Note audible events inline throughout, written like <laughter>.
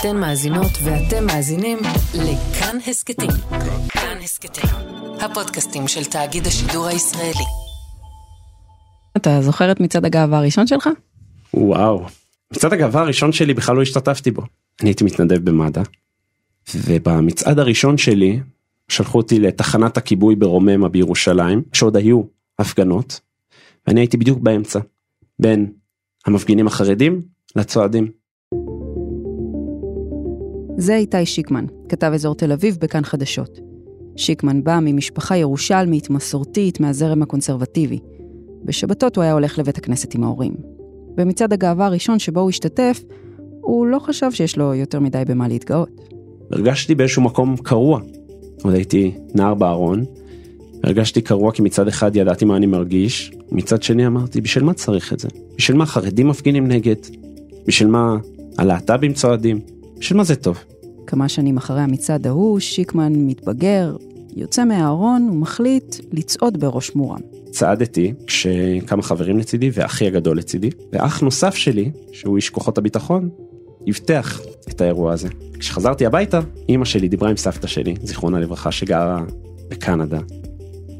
אתן מאזינות ואתם מאזינים לכאן הסכתים. כאן הסכתים, הפודקאסטים של תאגיד השידור הישראלי. אתה זוכר את מצעד הגאווה הראשון שלך? וואו, מצעד הגאווה הראשון שלי בכלל לא השתתפתי בו. אני הייתי מתנדב במד"א, ובמצעד הראשון שלי שלחו אותי לתחנת הכיבוי ברוממה בירושלים, שעוד היו הפגנות, ואני הייתי בדיוק באמצע, בין המפגינים החרדים לצועדים. זה איתי שיקמן, כתב אזור תל אביב בכאן חדשות. שיקמן בא ממשפחה ירושלמית מסורתית מהזרם הקונסרבטיבי. בשבתות הוא היה הולך לבית הכנסת עם ההורים. במצעד הגאווה הראשון שבו הוא השתתף, הוא לא חשב שיש לו יותר מדי במה להתגאות. הרגשתי באיזשהו מקום קרוע. עוד הייתי נער בארון, הרגשתי קרוע כי מצד אחד ידעתי מה אני מרגיש, מצד שני אמרתי, בשביל מה צריך את זה? בשביל מה חרדים מפגינים נגד? בשביל מה הלהט"בים צועדים? בשביל מה זה טוב? כמה שנים אחרי המצעד ההוא, שיקמן מתבגר, יוצא מהארון ומחליט לצעוד בראש מורם. צעדתי כשכמה חברים לצידי ואחי הגדול לצידי, ואח נוסף שלי, שהוא איש כוחות הביטחון, הבטח את האירוע הזה. כשחזרתי הביתה, אימא שלי דיברה עם סבתא שלי, זיכרונה לברכה, שגרה בקנדה,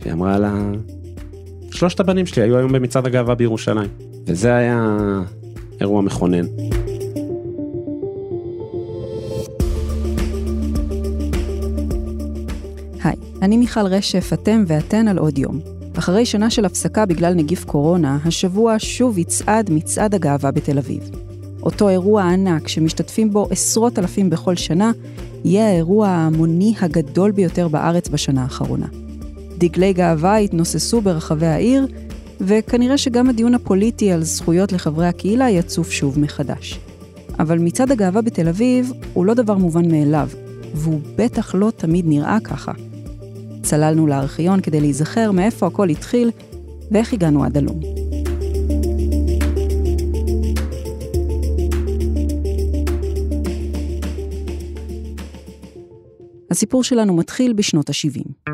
והיא אמרה לה, שלושת הבנים שלי היו היום במצעד הגאווה בירושלים, וזה היה אירוע מכונן. אני מיכל רשף, אתם ואתן על עוד יום. אחרי שנה של הפסקה בגלל נגיף קורונה, השבוע שוב יצעד מצעד הגאווה בתל אביב. אותו אירוע ענק שמשתתפים בו עשרות אלפים בכל שנה, יהיה האירוע ההמוני הגדול ביותר בארץ בשנה האחרונה. דגלי גאווה יתנוססו ברחבי העיר, וכנראה שגם הדיון הפוליטי על זכויות לחברי הקהילה יצוף שוב מחדש. אבל מצעד הגאווה בתל אביב הוא לא דבר מובן מאליו, והוא בטח לא תמיד נראה ככה. צללנו לארכיון כדי להיזכר מאיפה הכל התחיל ואיך הגענו עד הלום. הסיפור שלנו מתחיל בשנות ה-70.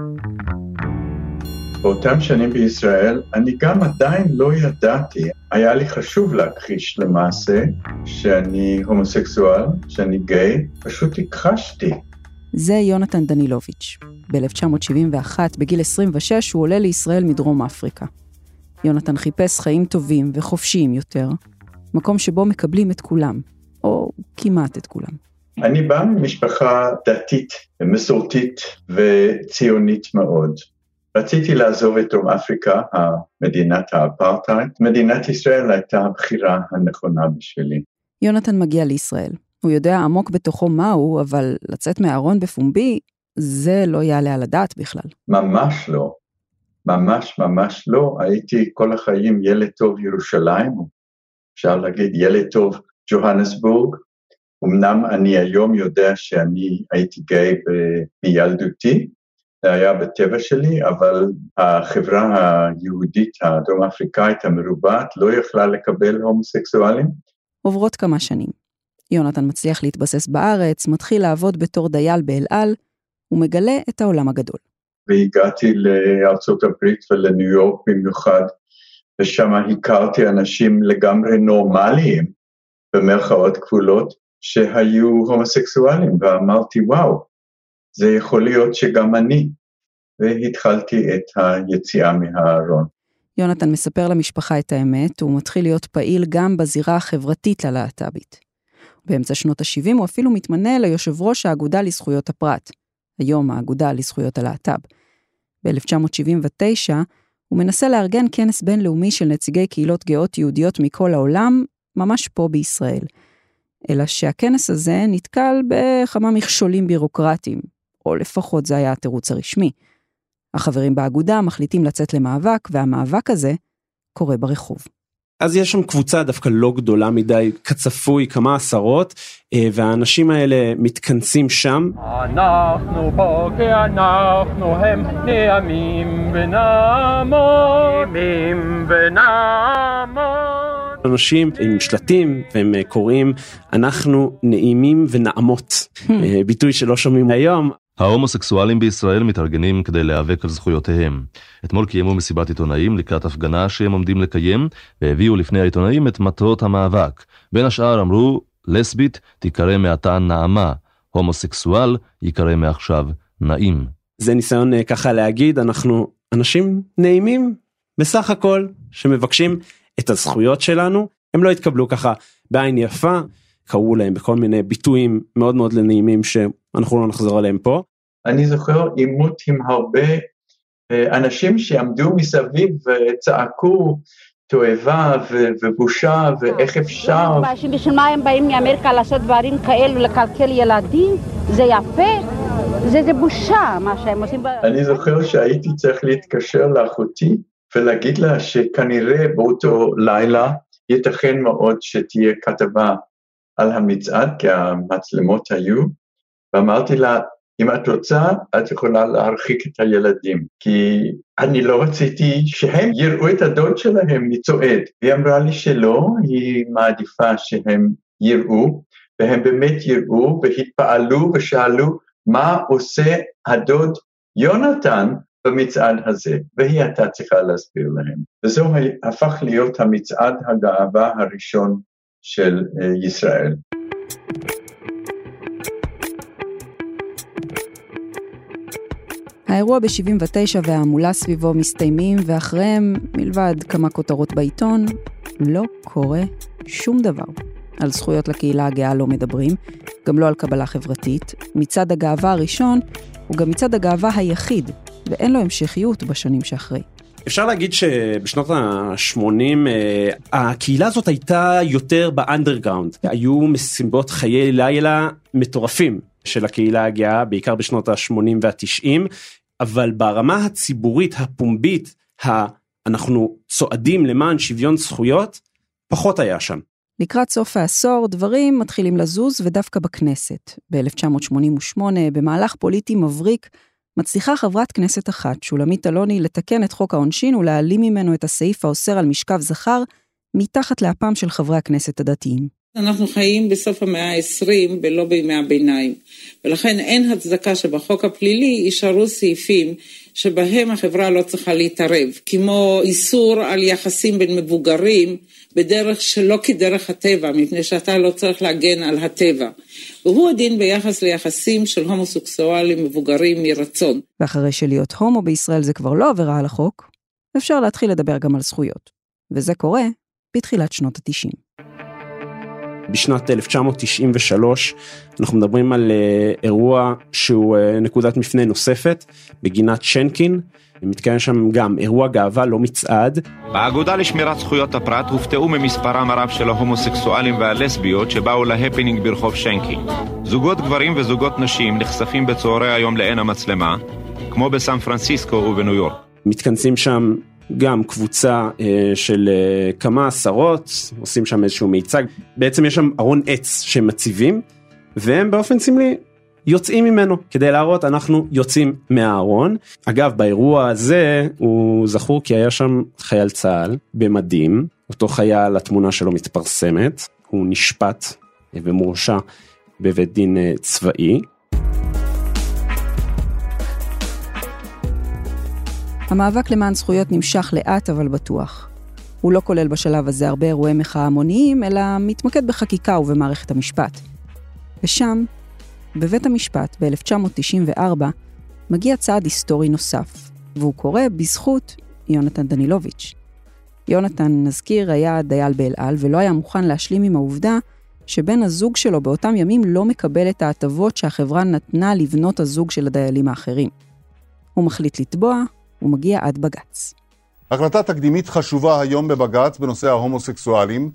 באותם שנים בישראל, אני גם עדיין לא ידעתי, היה לי חשוב להכחיש למעשה שאני הומוסקסואל, שאני גיי, פשוט הכחשתי. זה יונתן דנילוביץ'. ב-1971, בגיל 26, הוא עולה לישראל מדרום אפריקה. יונתן חיפש חיים טובים וחופשיים יותר, מקום שבו מקבלים את כולם, או כמעט את כולם. אני בא ממשפחה דתית, מסורתית וציונית מאוד. רציתי לעזוב את דרום אפריקה, מדינת האפרטהייד. מדינת ישראל הייתה הבחירה הנכונה בשבילי. יונתן מגיע לישראל. הוא יודע עמוק בתוכו מהו, אבל לצאת מהארון בפומבי, זה לא יעלה על הדעת בכלל. ממש לא. ממש ממש לא. הייתי כל החיים ילד טוב ירושלים, אפשר להגיד ילד טוב ג'והנסבורג. אמנם אני היום יודע שאני הייתי גיי מילדותי, זה היה בטבע שלי, אבל החברה היהודית הדרום אפריקאית המרובעת לא יכלה לקבל הומוסקסואלים. עוברות כמה שנים. יונתן מצליח להתבסס בארץ, מתחיל לעבוד בתור דייל באל על, ומגלה את העולם הגדול. והגעתי לארצות הברית ולניו יורק במיוחד, ושם הכרתי אנשים לגמרי נורמליים, במרכאות כפולות, שהיו הומוסקסואלים, ואמרתי, וואו, זה יכול להיות שגם אני. והתחלתי את היציאה מהארון. יונתן מספר למשפחה את האמת, הוא מתחיל להיות פעיל גם בזירה החברתית ללהט"בית. באמצע שנות ה-70 הוא אפילו מתמנה ליושב ראש האגודה לזכויות הפרט, היום האגודה לזכויות הלהט"ב. ב-1979 הוא מנסה לארגן כנס בינלאומי של נציגי קהילות גאות יהודיות מכל העולם, ממש פה בישראל. אלא שהכנס הזה נתקל בכמה מכשולים בירוקרטיים, או לפחות זה היה התירוץ הרשמי. החברים באגודה מחליטים לצאת למאבק, והמאבק הזה קורה ברחוב. אז יש שם קבוצה דווקא לא גדולה מדי, כצפוי, כמה עשרות, אה, והאנשים האלה מתכנסים שם. אנחנו פה כי אנחנו הם נעמים ונעמוד, ונעמוד. אנשים עם שלטים והם אה, קוראים אנחנו נעימים ונעמות, אה, ביטוי שלא שומעים היום. ההומוסקסואלים בישראל מתארגנים כדי להיאבק על זכויותיהם. אתמול קיימו מסיבת עיתונאים לקראת הפגנה שהם עומדים לקיים, והביאו לפני העיתונאים את מטרות המאבק. בין השאר אמרו, לסבית תיקרא מעתה נעמה, הומוסקסואל ייקרא מעכשיו נעים. זה ניסיון אה, ככה להגיד אנחנו אנשים נעימים בסך הכל שמבקשים את הזכויות שלנו הם לא התקבלו ככה בעין יפה קראו להם בכל מיני ביטויים מאוד מאוד נעימים שאנחנו לא נחזור עליהם פה. אני זוכר עימות עם הרבה אה, אנשים שעמדו מסביב וצעקו תועבה ובושה ואיך אפשר. בשביל מה הם באים מאמריקה לעשות דברים כאלו, לקלקל ילדים? זה יפה? זה, זה בושה מה שהם עושים. אני זוכר שהייתי צריך להתקשר לאחותי ולהגיד לה שכנראה באותו לילה ייתכן מאוד שתהיה כתבה על המצעד, כי המצלמות היו, ואמרתי לה, אם את רוצה, את יכולה להרחיק את הילדים, כי אני לא רציתי שהם יראו את הדוד שלהם מצועד. והיא אמרה לי שלא, היא מעדיפה שהם יראו, והם באמת יראו והתפעלו ושאלו מה עושה הדוד יונתן במצעד הזה, והיא הייתה צריכה להסביר להם. וזו הפך להיות המצעד הגאווה הראשון של אה, ישראל. האירוע ב-79 וההמולה סביבו מסתיימים, ואחריהם, מלבד כמה כותרות בעיתון, לא קורה שום דבר. על זכויות לקהילה הגאה לא מדברים, גם לא על קבלה חברתית. מצעד הגאווה הראשון הוא גם מצעד הגאווה היחיד, ואין לו המשכיות בשנים שאחרי. אפשר להגיד שבשנות ה-80 אה, הקהילה הזאת הייתה יותר באנדרגראונד. היו מסיבות חיי לילה מטורפים של הקהילה הגאה, בעיקר בשנות ה-80 וה-90, אבל ברמה הציבורית הפומבית, אנחנו צועדים למען שוויון זכויות, פחות היה שם. לקראת סוף העשור דברים מתחילים לזוז ודווקא בכנסת. ב-1988, במהלך פוליטי מבריק, מצליחה חברת כנסת אחת, שולמית אלוני, לתקן את חוק העונשין ולהעלים ממנו את הסעיף האוסר על משכב זכר, מתחת לאפם של חברי הכנסת הדתיים. אנחנו חיים בסוף המאה ה-20 ולא בימי הביניים, ולכן אין הצדקה שבחוק הפלילי יישארו סעיפים שבהם החברה לא צריכה להתערב, כמו איסור על יחסים בין מבוגרים בדרך שלא כדרך הטבע, מפני שאתה לא צריך להגן על הטבע. והוא הדין ביחס ליחסים של הומוסקסואלים מבוגרים מרצון. ואחרי שלהיות הומו בישראל זה כבר לא עבירה על החוק, אפשר להתחיל לדבר גם על זכויות. וזה קורה בתחילת שנות ה-90. בשנת 1993 אנחנו מדברים על אה, אירוע שהוא אה, נקודת מפנה נוספת בגינת שנקין. מתקיים שם גם אירוע גאווה לא מצעד. באגודה לשמירת זכויות הפרט הופתעו ממספרם הרב של ההומוסקסואלים והלסביות שבאו להפנינג ברחוב שנקין. זוגות גברים וזוגות נשים נחשפים בצהרי היום לעין המצלמה, כמו בסן פרנסיסקו ובניו יורק. מתכנסים שם גם קבוצה אה, של אה, כמה עשרות, עושים שם איזשהו מיצג, בעצם יש שם ארון עץ שהם מציבים, והם באופן סמלי יוצאים ממנו כדי להראות אנחנו יוצאים מהארון. אגב באירוע הזה הוא זכור כי היה שם חייל צה"ל במדים, אותו חייל התמונה שלו מתפרסמת, הוא נשפט ומורשע בבית דין אה, צבאי. המאבק למען זכויות נמשך לאט אבל בטוח. הוא לא כולל בשלב הזה הרבה אירועי מחאה המוניים, אלא מתמקד בחקיקה ובמערכת המשפט. ושם, בבית המשפט ב-1994, מגיע צעד היסטורי נוסף, והוא קורה בזכות יונתן דנילוביץ'. יונתן, נזכיר, היה דייל באל על ולא היה מוכן להשלים עם העובדה שבן הזוג שלו באותם ימים לא מקבל את ההטבות שהחברה נתנה לבנות הזוג של הדיילים האחרים. הוא מחליט לתבוע, הוא מגיע עד בג"ץ. החלטה תקדימית חשובה היום בבג"ץ בנושא ההומוסקסואלים.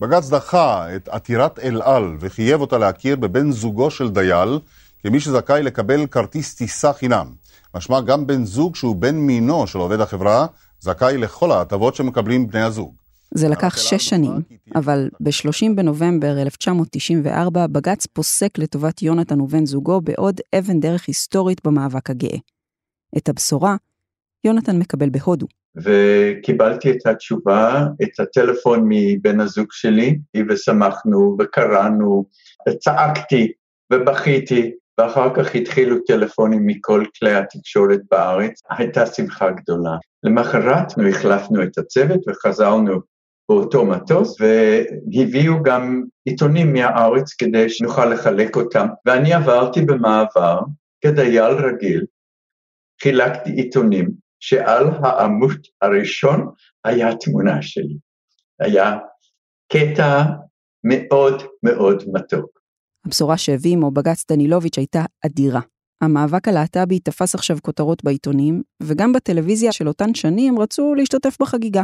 בג"ץ דחה את עתירת אל על וחייב אותה להכיר בבן זוגו של דייל כמי שזכאי לקבל כרטיס טיסה חינם. משמע גם בן זוג שהוא בן מינו של עובד החברה זכאי לכל ההטבות שמקבלים בני הזוג. זה לקח שש שנים, אבל ב-30 בנובמבר 1994 בג"ץ פוסק לטובת יונתן ובן זוגו בעוד אבן דרך היסטורית במאבק הגאה. את הבשורה יונתן מקבל בהודו. וקיבלתי את התשובה, את הטלפון מבן הזוג שלי, ושמחנו וקראנו, וצעקתי ובכיתי, ואחר כך התחילו טלפונים מכל כלי התקשורת בארץ, הייתה שמחה גדולה. למחרת החלפנו את הצוות וחזרנו באותו מטוס, והביאו גם עיתונים מהארץ כדי שנוכל לחלק אותם, ואני עברתי במעבר כדייל רגיל, חילקתי עיתונים שעל העמוד הראשון היה תמונה שלי. היה קטע מאוד מאוד מתוק. הבשורה שהביא עמו בג"ץ דנילוביץ' הייתה אדירה. המאבק הלהט"בי תפס עכשיו כותרות בעיתונים, וגם בטלוויזיה של אותן שנים רצו להשתתף בחגיגה.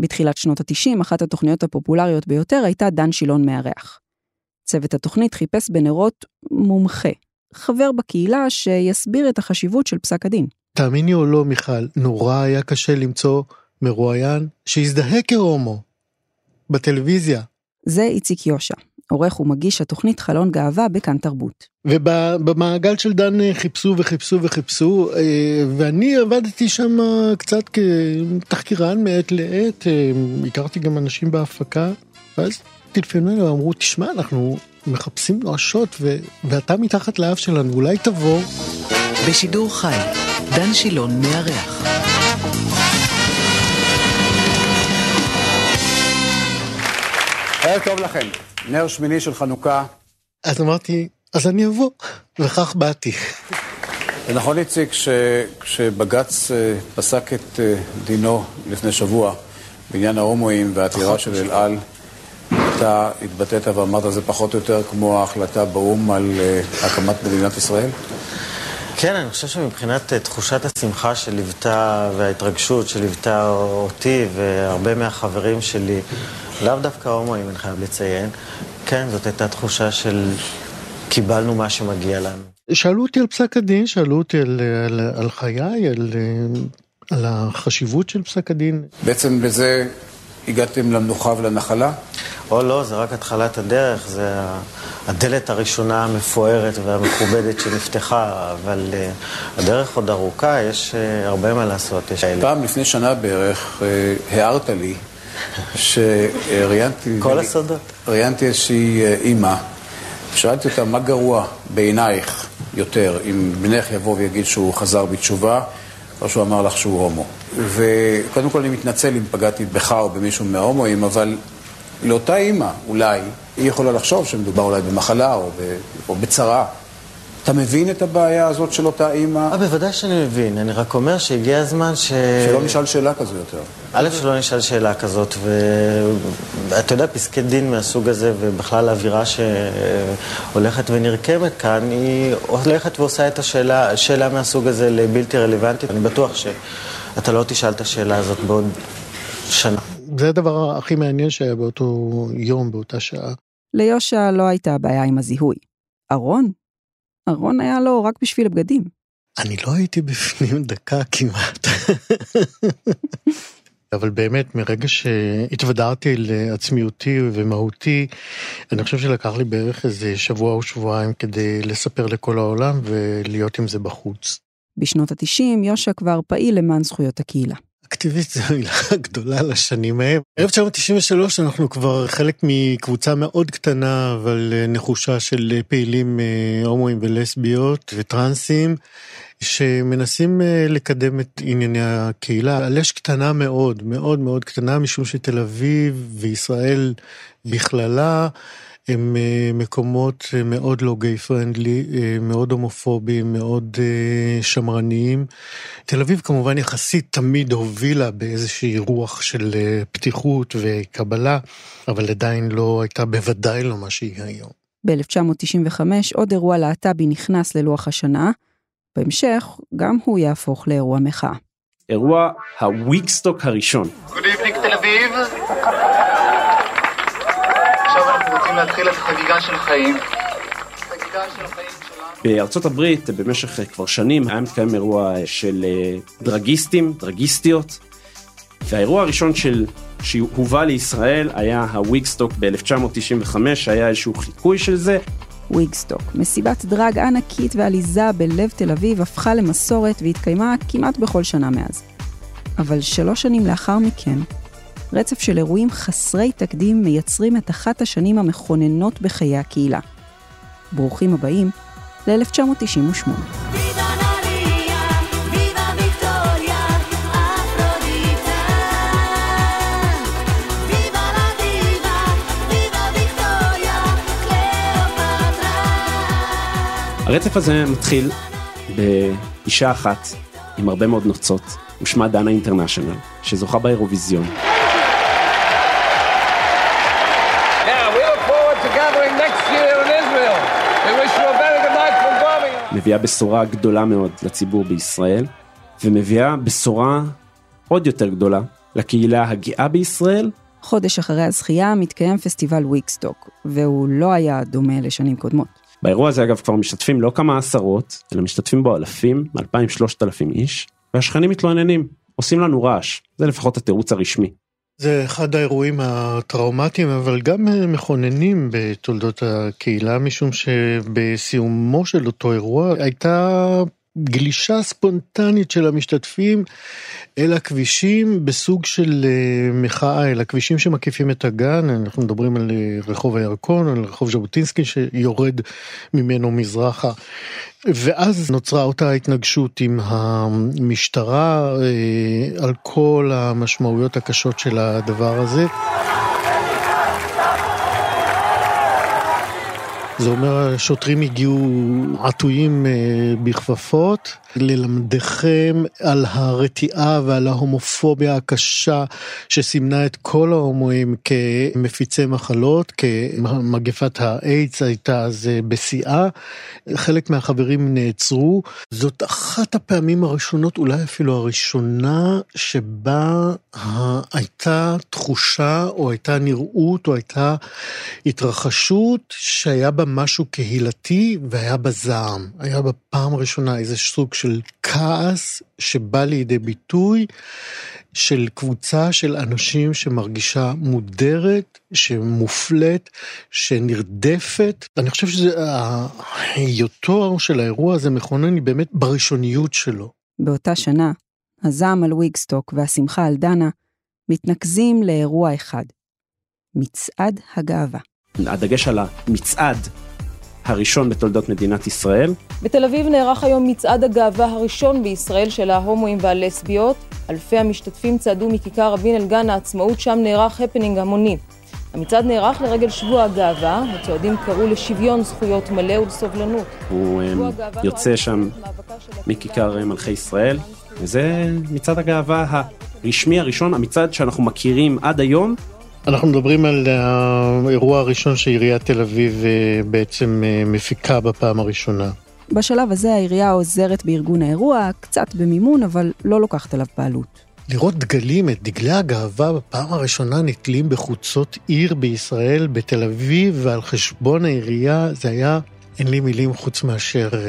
בתחילת שנות ה-90, אחת התוכניות הפופולריות ביותר הייתה דן שילון מארח. צוות התוכנית חיפש בנרות מומחה, חבר בקהילה שיסביר את החשיבות של פסק הדין. תאמיני או לא, מיכל, נורא היה קשה למצוא מרואיין שהזדהה כהומו. בטלוויזיה. זה איציק יושע, עורך ומגיש התוכנית חלון גאווה בכאן תרבות. ובמעגל של דן אה, חיפשו וחיפשו וחיפשו, אה, ואני עבדתי שם קצת כתחקירן מעת לעת, אה, הכרתי גם אנשים בהפקה, ואז טלפנו אליי ואמרו, תשמע, אנחנו מחפשים נואשות, ואתה מתחת לאף שלנו, אולי תבוא. בשידור חי, דן שילון מארח. ערב טוב לכם, נר שמיני של חנוכה. אז אמרתי, אז אני אבוא, וכך באתי. זה נכון, איציק, שכשבג"ץ אה, פסק את אה, דינו לפני שבוע בעניין ההומואים והעתירה של אל על, אתה התבטאת ואמרת זה פחות או יותר כמו ההחלטה באו"ם על אה, הקמת מדינת ישראל? כן, אני חושב שמבחינת תחושת השמחה שליוותה וההתרגשות שליוותה אותי והרבה מהחברים שלי, לאו דווקא הומואים, אני חייב לציין, כן, זאת הייתה תחושה של קיבלנו מה שמגיע לנו. שאלו אותי על פסק הדין, שאלו אותי על, על, על חיי, על, על החשיבות של פסק הדין. בעצם בזה הגעתם למנוחה ולנחלה? או לא, זה רק התחלת הדרך, זה הדלת הראשונה המפוארת והמכובדת שנפתחה, אבל uh, הדרך עוד ארוכה, יש uh, הרבה מה לעשות. יש פעם לפני שנה בערך uh, הערת לי שראיינתי... <laughs> כל הסודות. ראיינתי איזושהי אימא, שאלתי אותה מה גרוע בעינייך יותר, אם בנך יבוא ויגיד שהוא חזר בתשובה, או שהוא אמר לך שהוא הומו. וקודם כל אני מתנצל אם פגעתי בך או במישהו מההומואים, אבל לאותה אימא, אולי, היא יכולה לחשוב שמדובר אולי במחלה או, ב, או בצרה. אתה מבין את הבעיה הזאת של אותה אימא? אה, בוודאי שאני מבין, אני רק אומר שהגיע הזמן ש... שלא נשאל שאלה כזו יותר. א', שלא נשאל שאלה כזאת, ואתה יודע, פסקי דין מהסוג הזה, ובכלל האווירה שהולכת ונרקמת כאן, היא הולכת ועושה את השאלה, השאלה מהסוג הזה לבלתי רלוונטית. אני בטוח שאתה לא תשאל את השאלה הזאת בעוד שנה. זה הדבר הכי מעניין שהיה באותו יום, באותה שעה. ליושע לא הייתה בעיה עם הזיהוי. ארון? ארון היה לו רק בשביל הבגדים. אני לא הייתי בפנים <laughs> דקה כמעט. <laughs> אבל באמת, מרגע שהתוודעתי לעצמיותי ומהותי, אני חושב שלקח לי בערך איזה שבוע או שבועיים כדי לספר לכל העולם ולהיות עם זה בחוץ. בשנות ה-90 יושע כבר פעיל למען זכויות הקהילה. אקטיביסט זו <laughs> מילה גדולה לשנים ההם. 1993 אנחנו כבר חלק מקבוצה מאוד קטנה אבל נחושה של פעילים אה, הומואים ולסביות וטרנסים שמנסים אה, לקדם את ענייני הקהילה על אש קטנה מאוד, מאוד מאוד קטנה משום שתל אביב וישראל בכללה הם אה, מקומות אה, מאוד לא גיי פרנדלי, אה, מאוד הומופוביים, מאוד שמרניים. תל אביב כמובן יחסית תמיד הובילה באיזושהי רוח של פתיחות וקבלה, אבל עדיין לא הייתה בוודאי לא מה שהיא היום. ב-1995 עוד אירוע להט"בי נכנס ללוח השנה, בהמשך גם הוא יהפוך לאירוע מחאה. אירוע הוויקסטוק הראשון. Good evening תל אביב. להתחיל את חגיגה של חיים. בארצות הברית במשך כבר שנים היה מתקיים אירוע של אה, דרגיסטים, דרגיסטיות, והאירוע הראשון של, שהובא לישראל היה ה Wigstock ב-1995, היה איזשהו חיקוי של זה. Wigstock, מסיבת דרג ענקית ועליזה בלב תל אביב, הפכה למסורת והתקיימה כמעט בכל שנה מאז. אבל שלוש שנים לאחר מכן, רצף של אירועים חסרי תקדים מייצרים את אחת השנים המכוננות בחיי הקהילה. ברוכים הבאים ל-1998. הרצף הזה מתחיל באישה אחת עם הרבה מאוד נוצות, ושמה דנה אינטרנשיונל, שזוכה באירוויזיון. מביאה בשורה גדולה מאוד לציבור בישראל, ומביאה בשורה עוד יותר גדולה לקהילה הגאה בישראל. חודש אחרי הזכייה מתקיים פסטיבל וויקסטוק, והוא לא היה דומה לשנים קודמות. באירוע הזה אגב כבר משתתפים לא כמה עשרות, אלא משתתפים בו אלפים, 2,000-3,000 איש, והשכנים מתלוננים, עושים לנו רעש, זה לפחות התירוץ הרשמי. זה אחד האירועים הטראומטיים, אבל גם מכוננים בתולדות הקהילה, משום שבסיומו של אותו אירוע הייתה גלישה ספונטנית של המשתתפים אל הכבישים בסוג של מחאה, אל הכבישים שמקיפים את הגן, אנחנו מדברים על רחוב הירקון, על רחוב ז'בוטינסקי שיורד ממנו מזרחה. ואז נוצרה אותה התנגשות עם המשטרה על כל המשמעויות הקשות של הדבר הזה. זה אומר שוטרים הגיעו עטויים בכפפות ללמדכם על הרתיעה ועל ההומופוביה הקשה שסימנה את כל ההומואים כמפיצי מחלות, כמגפת האיידס הייתה אז בשיאה. חלק מהחברים נעצרו. זאת אחת הפעמים הראשונות, אולי אפילו הראשונה, שבה הייתה תחושה או הייתה נראות או הייתה התרחשות שהיה בה משהו קהילתי והיה בה זעם. היה בפעם הראשונה איזה סוג של כעס שבא לידי ביטוי של קבוצה של אנשים שמרגישה מודרת, שמופלית, שנרדפת. אני חושב שזה, היותו של האירוע הזה מכונן היא באמת בראשוניות שלו. באותה שנה, הזעם על וויגסטוק והשמחה על דנה מתנקזים לאירוע אחד, מצעד הגאווה. הדגש על המצעד הראשון בתולדות מדינת ישראל. בתל אביב נערך היום מצעד הגאווה הראשון בישראל של ההומואים והלסביות. אלפי המשתתפים צעדו מכיכר רבין אל גן העצמאות, שם נערך הפנינג המוני. המצעד נערך לרגל שבוע הגאווה, הצועדים קראו לשוויון זכויות מלא ולסובלנות. הוא יוצא שם מכיכר מלכי ישראל, וזה מצעד הגאווה הרשמי הראשון, המצעד שאנחנו מכירים עד היום. אנחנו מדברים על האירוע הראשון שעיריית תל אביב בעצם מפיקה בפעם הראשונה. בשלב הזה העירייה עוזרת בארגון האירוע, קצת במימון, אבל לא לוקחת עליו בעלות. לראות דגלים, את דגלי הגאווה בפעם הראשונה נתלים בחוצות עיר בישראל, בתל אביב, ועל חשבון העירייה, זה היה אין לי מילים חוץ מאשר אה,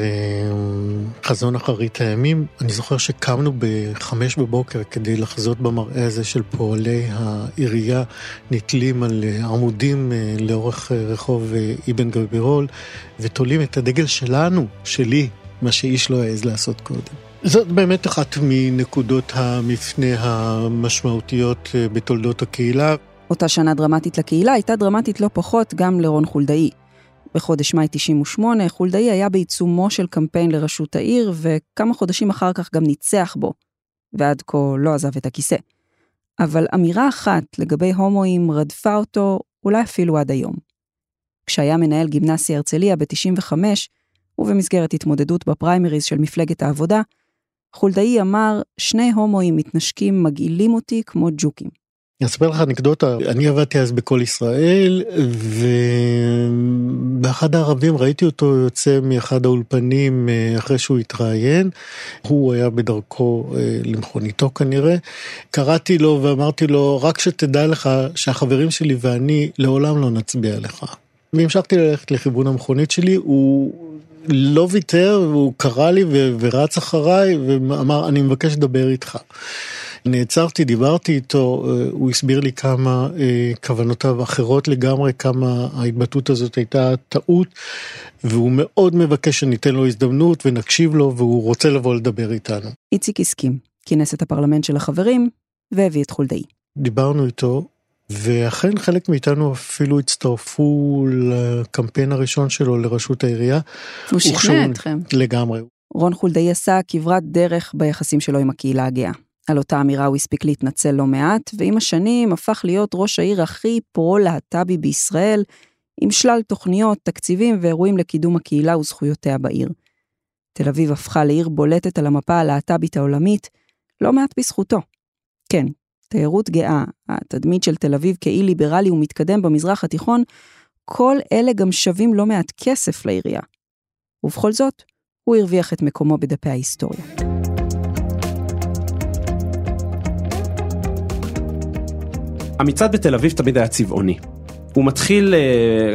חזון אחרית הימים. אני זוכר שקמנו בחמש בבוקר כדי לחזות במראה הזה של פועלי העירייה נתלים על עמודים אה, לאורך אה, רחוב אה, אבן גבירול, ותולים את הדגל שלנו, שלי, מה שאיש לא העז לעשות קודם. זאת באמת אחת מנקודות המפנה המשמעותיות אה, בתולדות הקהילה. אותה שנה דרמטית לקהילה הייתה דרמטית לא פחות גם לרון חולדאי. בחודש מאי 98, חולדאי היה בעיצומו של קמפיין לראשות העיר, וכמה חודשים אחר כך גם ניצח בו, ועד כה לא עזב את הכיסא. אבל אמירה אחת לגבי הומואים רדפה אותו אולי אפילו עד היום. כשהיה מנהל גימנסיה הרצליה ב-95, ובמסגרת התמודדות בפריימריז של מפלגת העבודה, חולדאי אמר, שני הומואים מתנשקים מגעילים אותי כמו ג'וקים. אני אספר לך אנקדוטה, אני עבדתי אז בכל ישראל, ובאחד הערבים ראיתי אותו יוצא מאחד האולפנים אחרי שהוא התראיין, הוא היה בדרכו למכוניתו כנראה, קראתי לו ואמרתי לו, רק שתדע לך שהחברים שלי ואני לעולם לא נצביע לך. והמשכתי ללכת לכיוון המכונית שלי, הוא לא ויתר, והוא קרא לי ורץ אחריי ואמר, אני מבקש לדבר איתך. נעצרתי, דיברתי איתו, הוא הסביר לי כמה כוונותיו אחרות לגמרי, כמה ההתבטאות הזאת הייתה טעות, והוא מאוד מבקש שניתן לו הזדמנות ונקשיב לו, והוא רוצה לבוא לדבר איתנו. איציק הסכים, כינס את הפרלמנט של החברים, והביא את חולדאי. דיברנו איתו, ואכן חלק מאיתנו אפילו הצטרפו לקמפיין הראשון שלו לראשות העירייה. הוא שכנע אתכם. לגמרי. רון חולדאי עשה כברת דרך ביחסים שלו עם הקהילה הגאה. על אותה אמירה הוא הספיק להתנצל לא מעט, ועם השנים הפך להיות ראש העיר הכי פרו-להט"בי בישראל, עם שלל תוכניות, תקציבים ואירועים לקידום הקהילה וזכויותיה בעיר. תל אביב הפכה לעיר בולטת על המפה הלהט"בית העולמית, לא מעט בזכותו. כן, תיירות גאה, התדמית של תל אביב כאי ליברלי ומתקדם במזרח התיכון, כל אלה גם שווים לא מעט כסף לעירייה. ובכל זאת, הוא הרוויח את מקומו בדפי ההיסטוריה. המצעד בתל אביב תמיד היה צבעוני. הוא מתחיל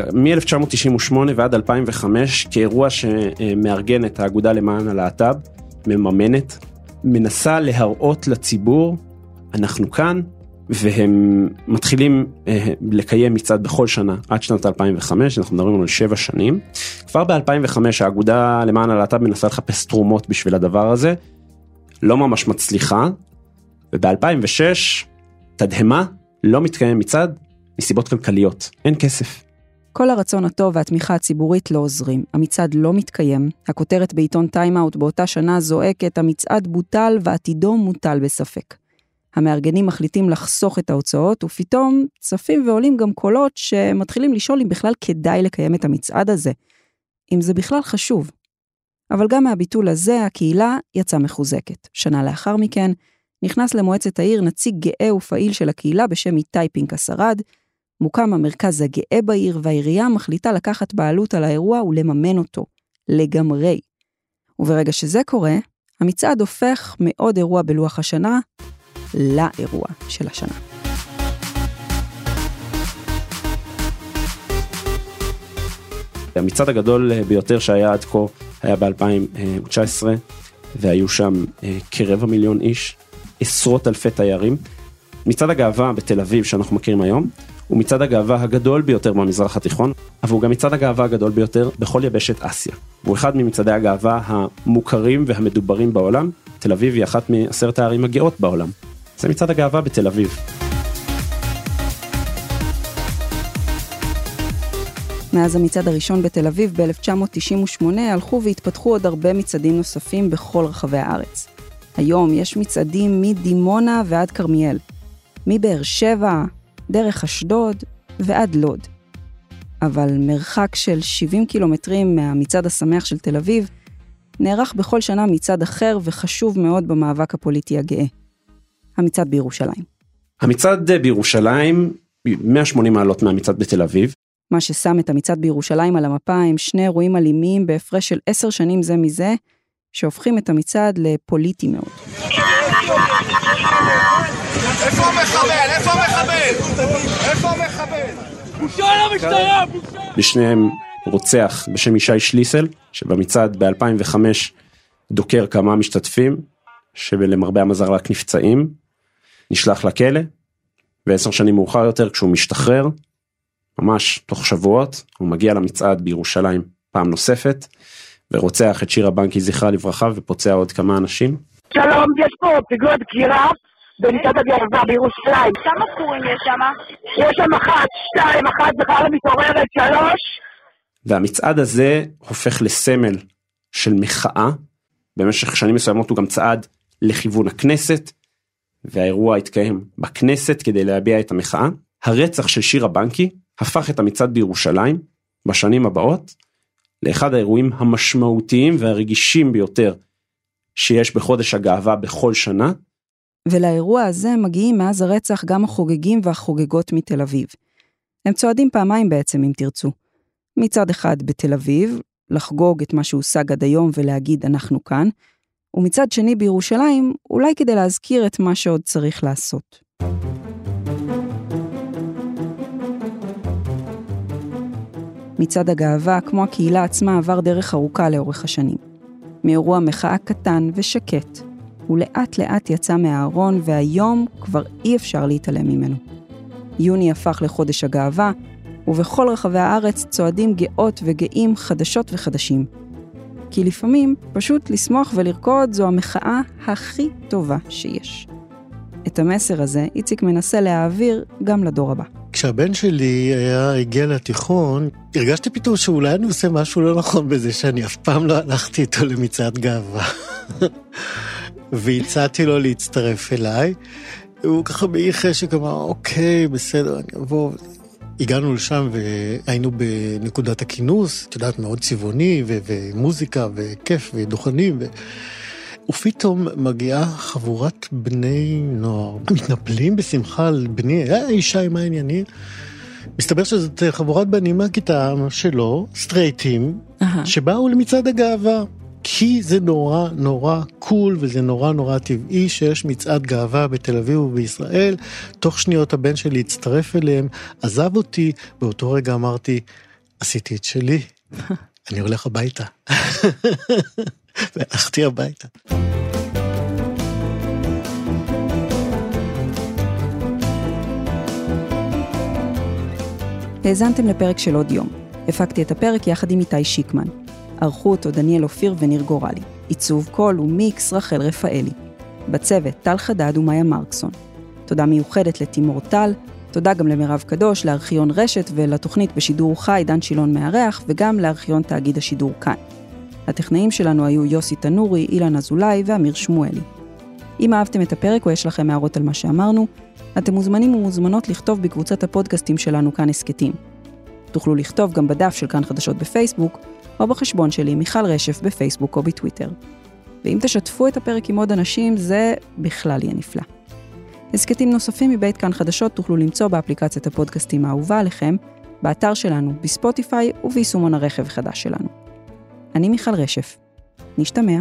uh, מ-1998 ועד 2005 כאירוע שמארגן את האגודה למען הלהט"ב, מממנת, מנסה להראות לציבור, אנחנו כאן, והם מתחילים uh, לקיים מצעד בכל שנה עד שנת 2005, אנחנו מדברים על שבע שנים. כבר ב-2005 האגודה למען הלהט"ב מנסה לחפש תרומות בשביל הדבר הזה, לא ממש מצליחה, וב-2006, תדהמה, לא מתקיים מצעד מסיבות כלכליות, אין כסף. כל הרצון הטוב והתמיכה הציבורית לא עוזרים. המצעד לא מתקיים, הכותרת בעיתון טיים-אאוט באותה שנה זועקת, המצעד בוטל ועתידו מוטל בספק. המארגנים מחליטים לחסוך את ההוצאות, ופתאום צפים ועולים גם קולות שמתחילים לשאול אם בכלל כדאי לקיים את המצעד הזה. אם זה בכלל חשוב. אבל גם מהביטול הזה, הקהילה יצאה מחוזקת. שנה לאחר מכן, נכנס למועצת העיר נציג גאה ופעיל של הקהילה בשם איתי פנקס ארד, מוקם המרכז הגאה בעיר והעירייה מחליטה לקחת בעלות על האירוע ולממן אותו, לגמרי. וברגע שזה קורה, המצעד הופך מעוד אירוע בלוח השנה לאירוע של השנה. המצעד הגדול ביותר שהיה עד כה היה ב-2019, והיו שם אה, כרבע מיליון איש, עשרות אלפי תיירים. מצעד הגאווה בתל אביב שאנחנו מכירים היום, הוא מצעד הגאווה הגדול ביותר במזרח התיכון, אבל הוא גם מצעד הגאווה הגדול ביותר בכל יבשת אסיה. הוא אחד ממצעדי הגאווה המוכרים והמדוברים בעולם, תל אביב היא אחת מעשרת הערים הגאות בעולם. זה מצעד הגאווה בתל אביב. מאז המצעד הראשון בתל אביב ב-1998 הלכו והתפתחו עוד הרבה מצעדים נוספים בכל רחבי הארץ. היום יש מצעדים מדימונה ועד כרמיאל, מבאר שבע, דרך אשדוד ועד לוד. אבל מרחק של 70 קילומטרים מהמצעד השמח של תל אביב, נערך בכל שנה מצעד אחר וחשוב מאוד במאבק הפוליטי הגאה. המצעד בירושלים. המצעד בירושלים, 180 מעלות מהמצעד בתל אביב. מה ששם את המצעד בירושלים על המפה הם שני אירועים אלימים בהפרש של עשר שנים זה מזה, שהופכים את המצעד לפוליטי מאוד. איפה המחבל? איפה המחבל? איפה המחבל? בושה למשטרה! בשניהם רוצח בשם ישי שליסל, שבמצעד ב-2005 דוקר כמה משתתפים, שלמרבה המזל רק נפצעים, נשלח לכלא, ועשר שנים מאוחר יותר כשהוא משתחרר, ממש תוך שבועות, הוא מגיע למצעד בירושלים פעם נוספת, ורוצח את שירה בנקי זכרה לברכה ופוצע עוד כמה אנשים. שלום, יש פה פיגוע דקירה במצעד הגאווה בירושלים. כמה קורים יש שם? יש שם אחת, שתיים, אחת בכלל מתעוררת, שלוש. והמצעד הזה הופך לסמל של מחאה. במשך שנים מסוימות הוא גם צעד לכיוון הכנסת, והאירוע התקיים בכנסת כדי להביע את המחאה. הרצח של שירה בנקי הפך את המצעד בירושלים בשנים הבאות לאחד האירועים המשמעותיים והרגישים ביותר שיש בחודש הגאווה בכל שנה. ולאירוע הזה מגיעים מאז הרצח גם החוגגים והחוגגות מתל אביב. הם צועדים פעמיים בעצם, אם תרצו. מצד אחד בתל אביב, לחגוג את מה שהושג עד היום ולהגיד אנחנו כאן, ומצד שני בירושלים, אולי כדי להזכיר את מה שעוד צריך לעשות. מצעד הגאווה, כמו הקהילה עצמה, עבר דרך ארוכה לאורך השנים. מאירוע מחאה קטן ושקט, הוא לאט לאט יצא מהארון, והיום כבר אי אפשר להתעלם ממנו. יוני הפך לחודש הגאווה, ובכל רחבי הארץ צועדים גאות וגאים חדשות וחדשים. כי לפעמים פשוט לשמוח ולרקוד זו המחאה הכי טובה שיש. את המסר הזה איציק מנסה להעביר גם לדור הבא. כשהבן שלי היה, הגיע לתיכון, הרגשתי פתאום שאולי אני עושה משהו לא נכון בזה שאני אף פעם לא הלכתי איתו למצעד גאווה. <laughs> והצעתי לו להצטרף אליי. הוא ככה באי חשק אמר, אוקיי, בסדר, אני אבוא. הגענו לשם והיינו בנקודת הכינוס, את יודעת, מאוד צבעוני, ומוזיקה, וכיף, ודוכנים, ו... ופתאום מגיעה חבורת בני נוער, מתנפלים בשמחה על בני, אה, ישי, מה העניינים? מסתבר שזאת חבורת בנים מהכיתה שלו, סטרייטים, שבאו למצעד הגאווה. כי זה נורא נורא קול וזה נורא נורא טבעי שיש מצעד גאווה בתל אביב ובישראל. תוך שניות הבן שלי הצטרף אליהם, עזב אותי, באותו רגע אמרתי, עשיתי את שלי, <laughs> אני הולך הביתה. <laughs> והלכתי הביתה. האזנתם לפרק של עוד יום. הפקתי את הפרק יחד עם איתי שיקמן. ערכו אותו דניאל אופיר וניר גורלי. עיצוב קול ומיקס רחל רפאלי. בצוות טל חדד ומאיה מרקסון. תודה מיוחדת לתימור טל, תודה גם למירב קדוש, לארכיון רשת ולתוכנית בשידור חי דן שילון מארח, וגם לארכיון תאגיד השידור כאן. הטכנאים שלנו היו יוסי תנורי, אילן אזולאי ואמיר שמואלי. אם אהבתם את הפרק או יש לכם הערות על מה שאמרנו, אתם מוזמנים ומוזמנות לכתוב בקבוצת הפודקאסטים שלנו כאן הסכתים. תוכלו לכתוב גם בדף של כאן חדשות בפייסבוק, או בחשבון שלי מיכל רשף בפייסבוק או בטוויטר. ואם תשתפו את הפרק עם עוד אנשים, זה בכלל יהיה נפלא. הסכתים נוספים מבית כאן חדשות תוכלו למצוא באפליקציית הפודקאסטים האהובה עליכם, באתר שלנו, בספוטיפיי וביישומון הרכב החדש שלנו. אני מיכל רשף. נשתמע.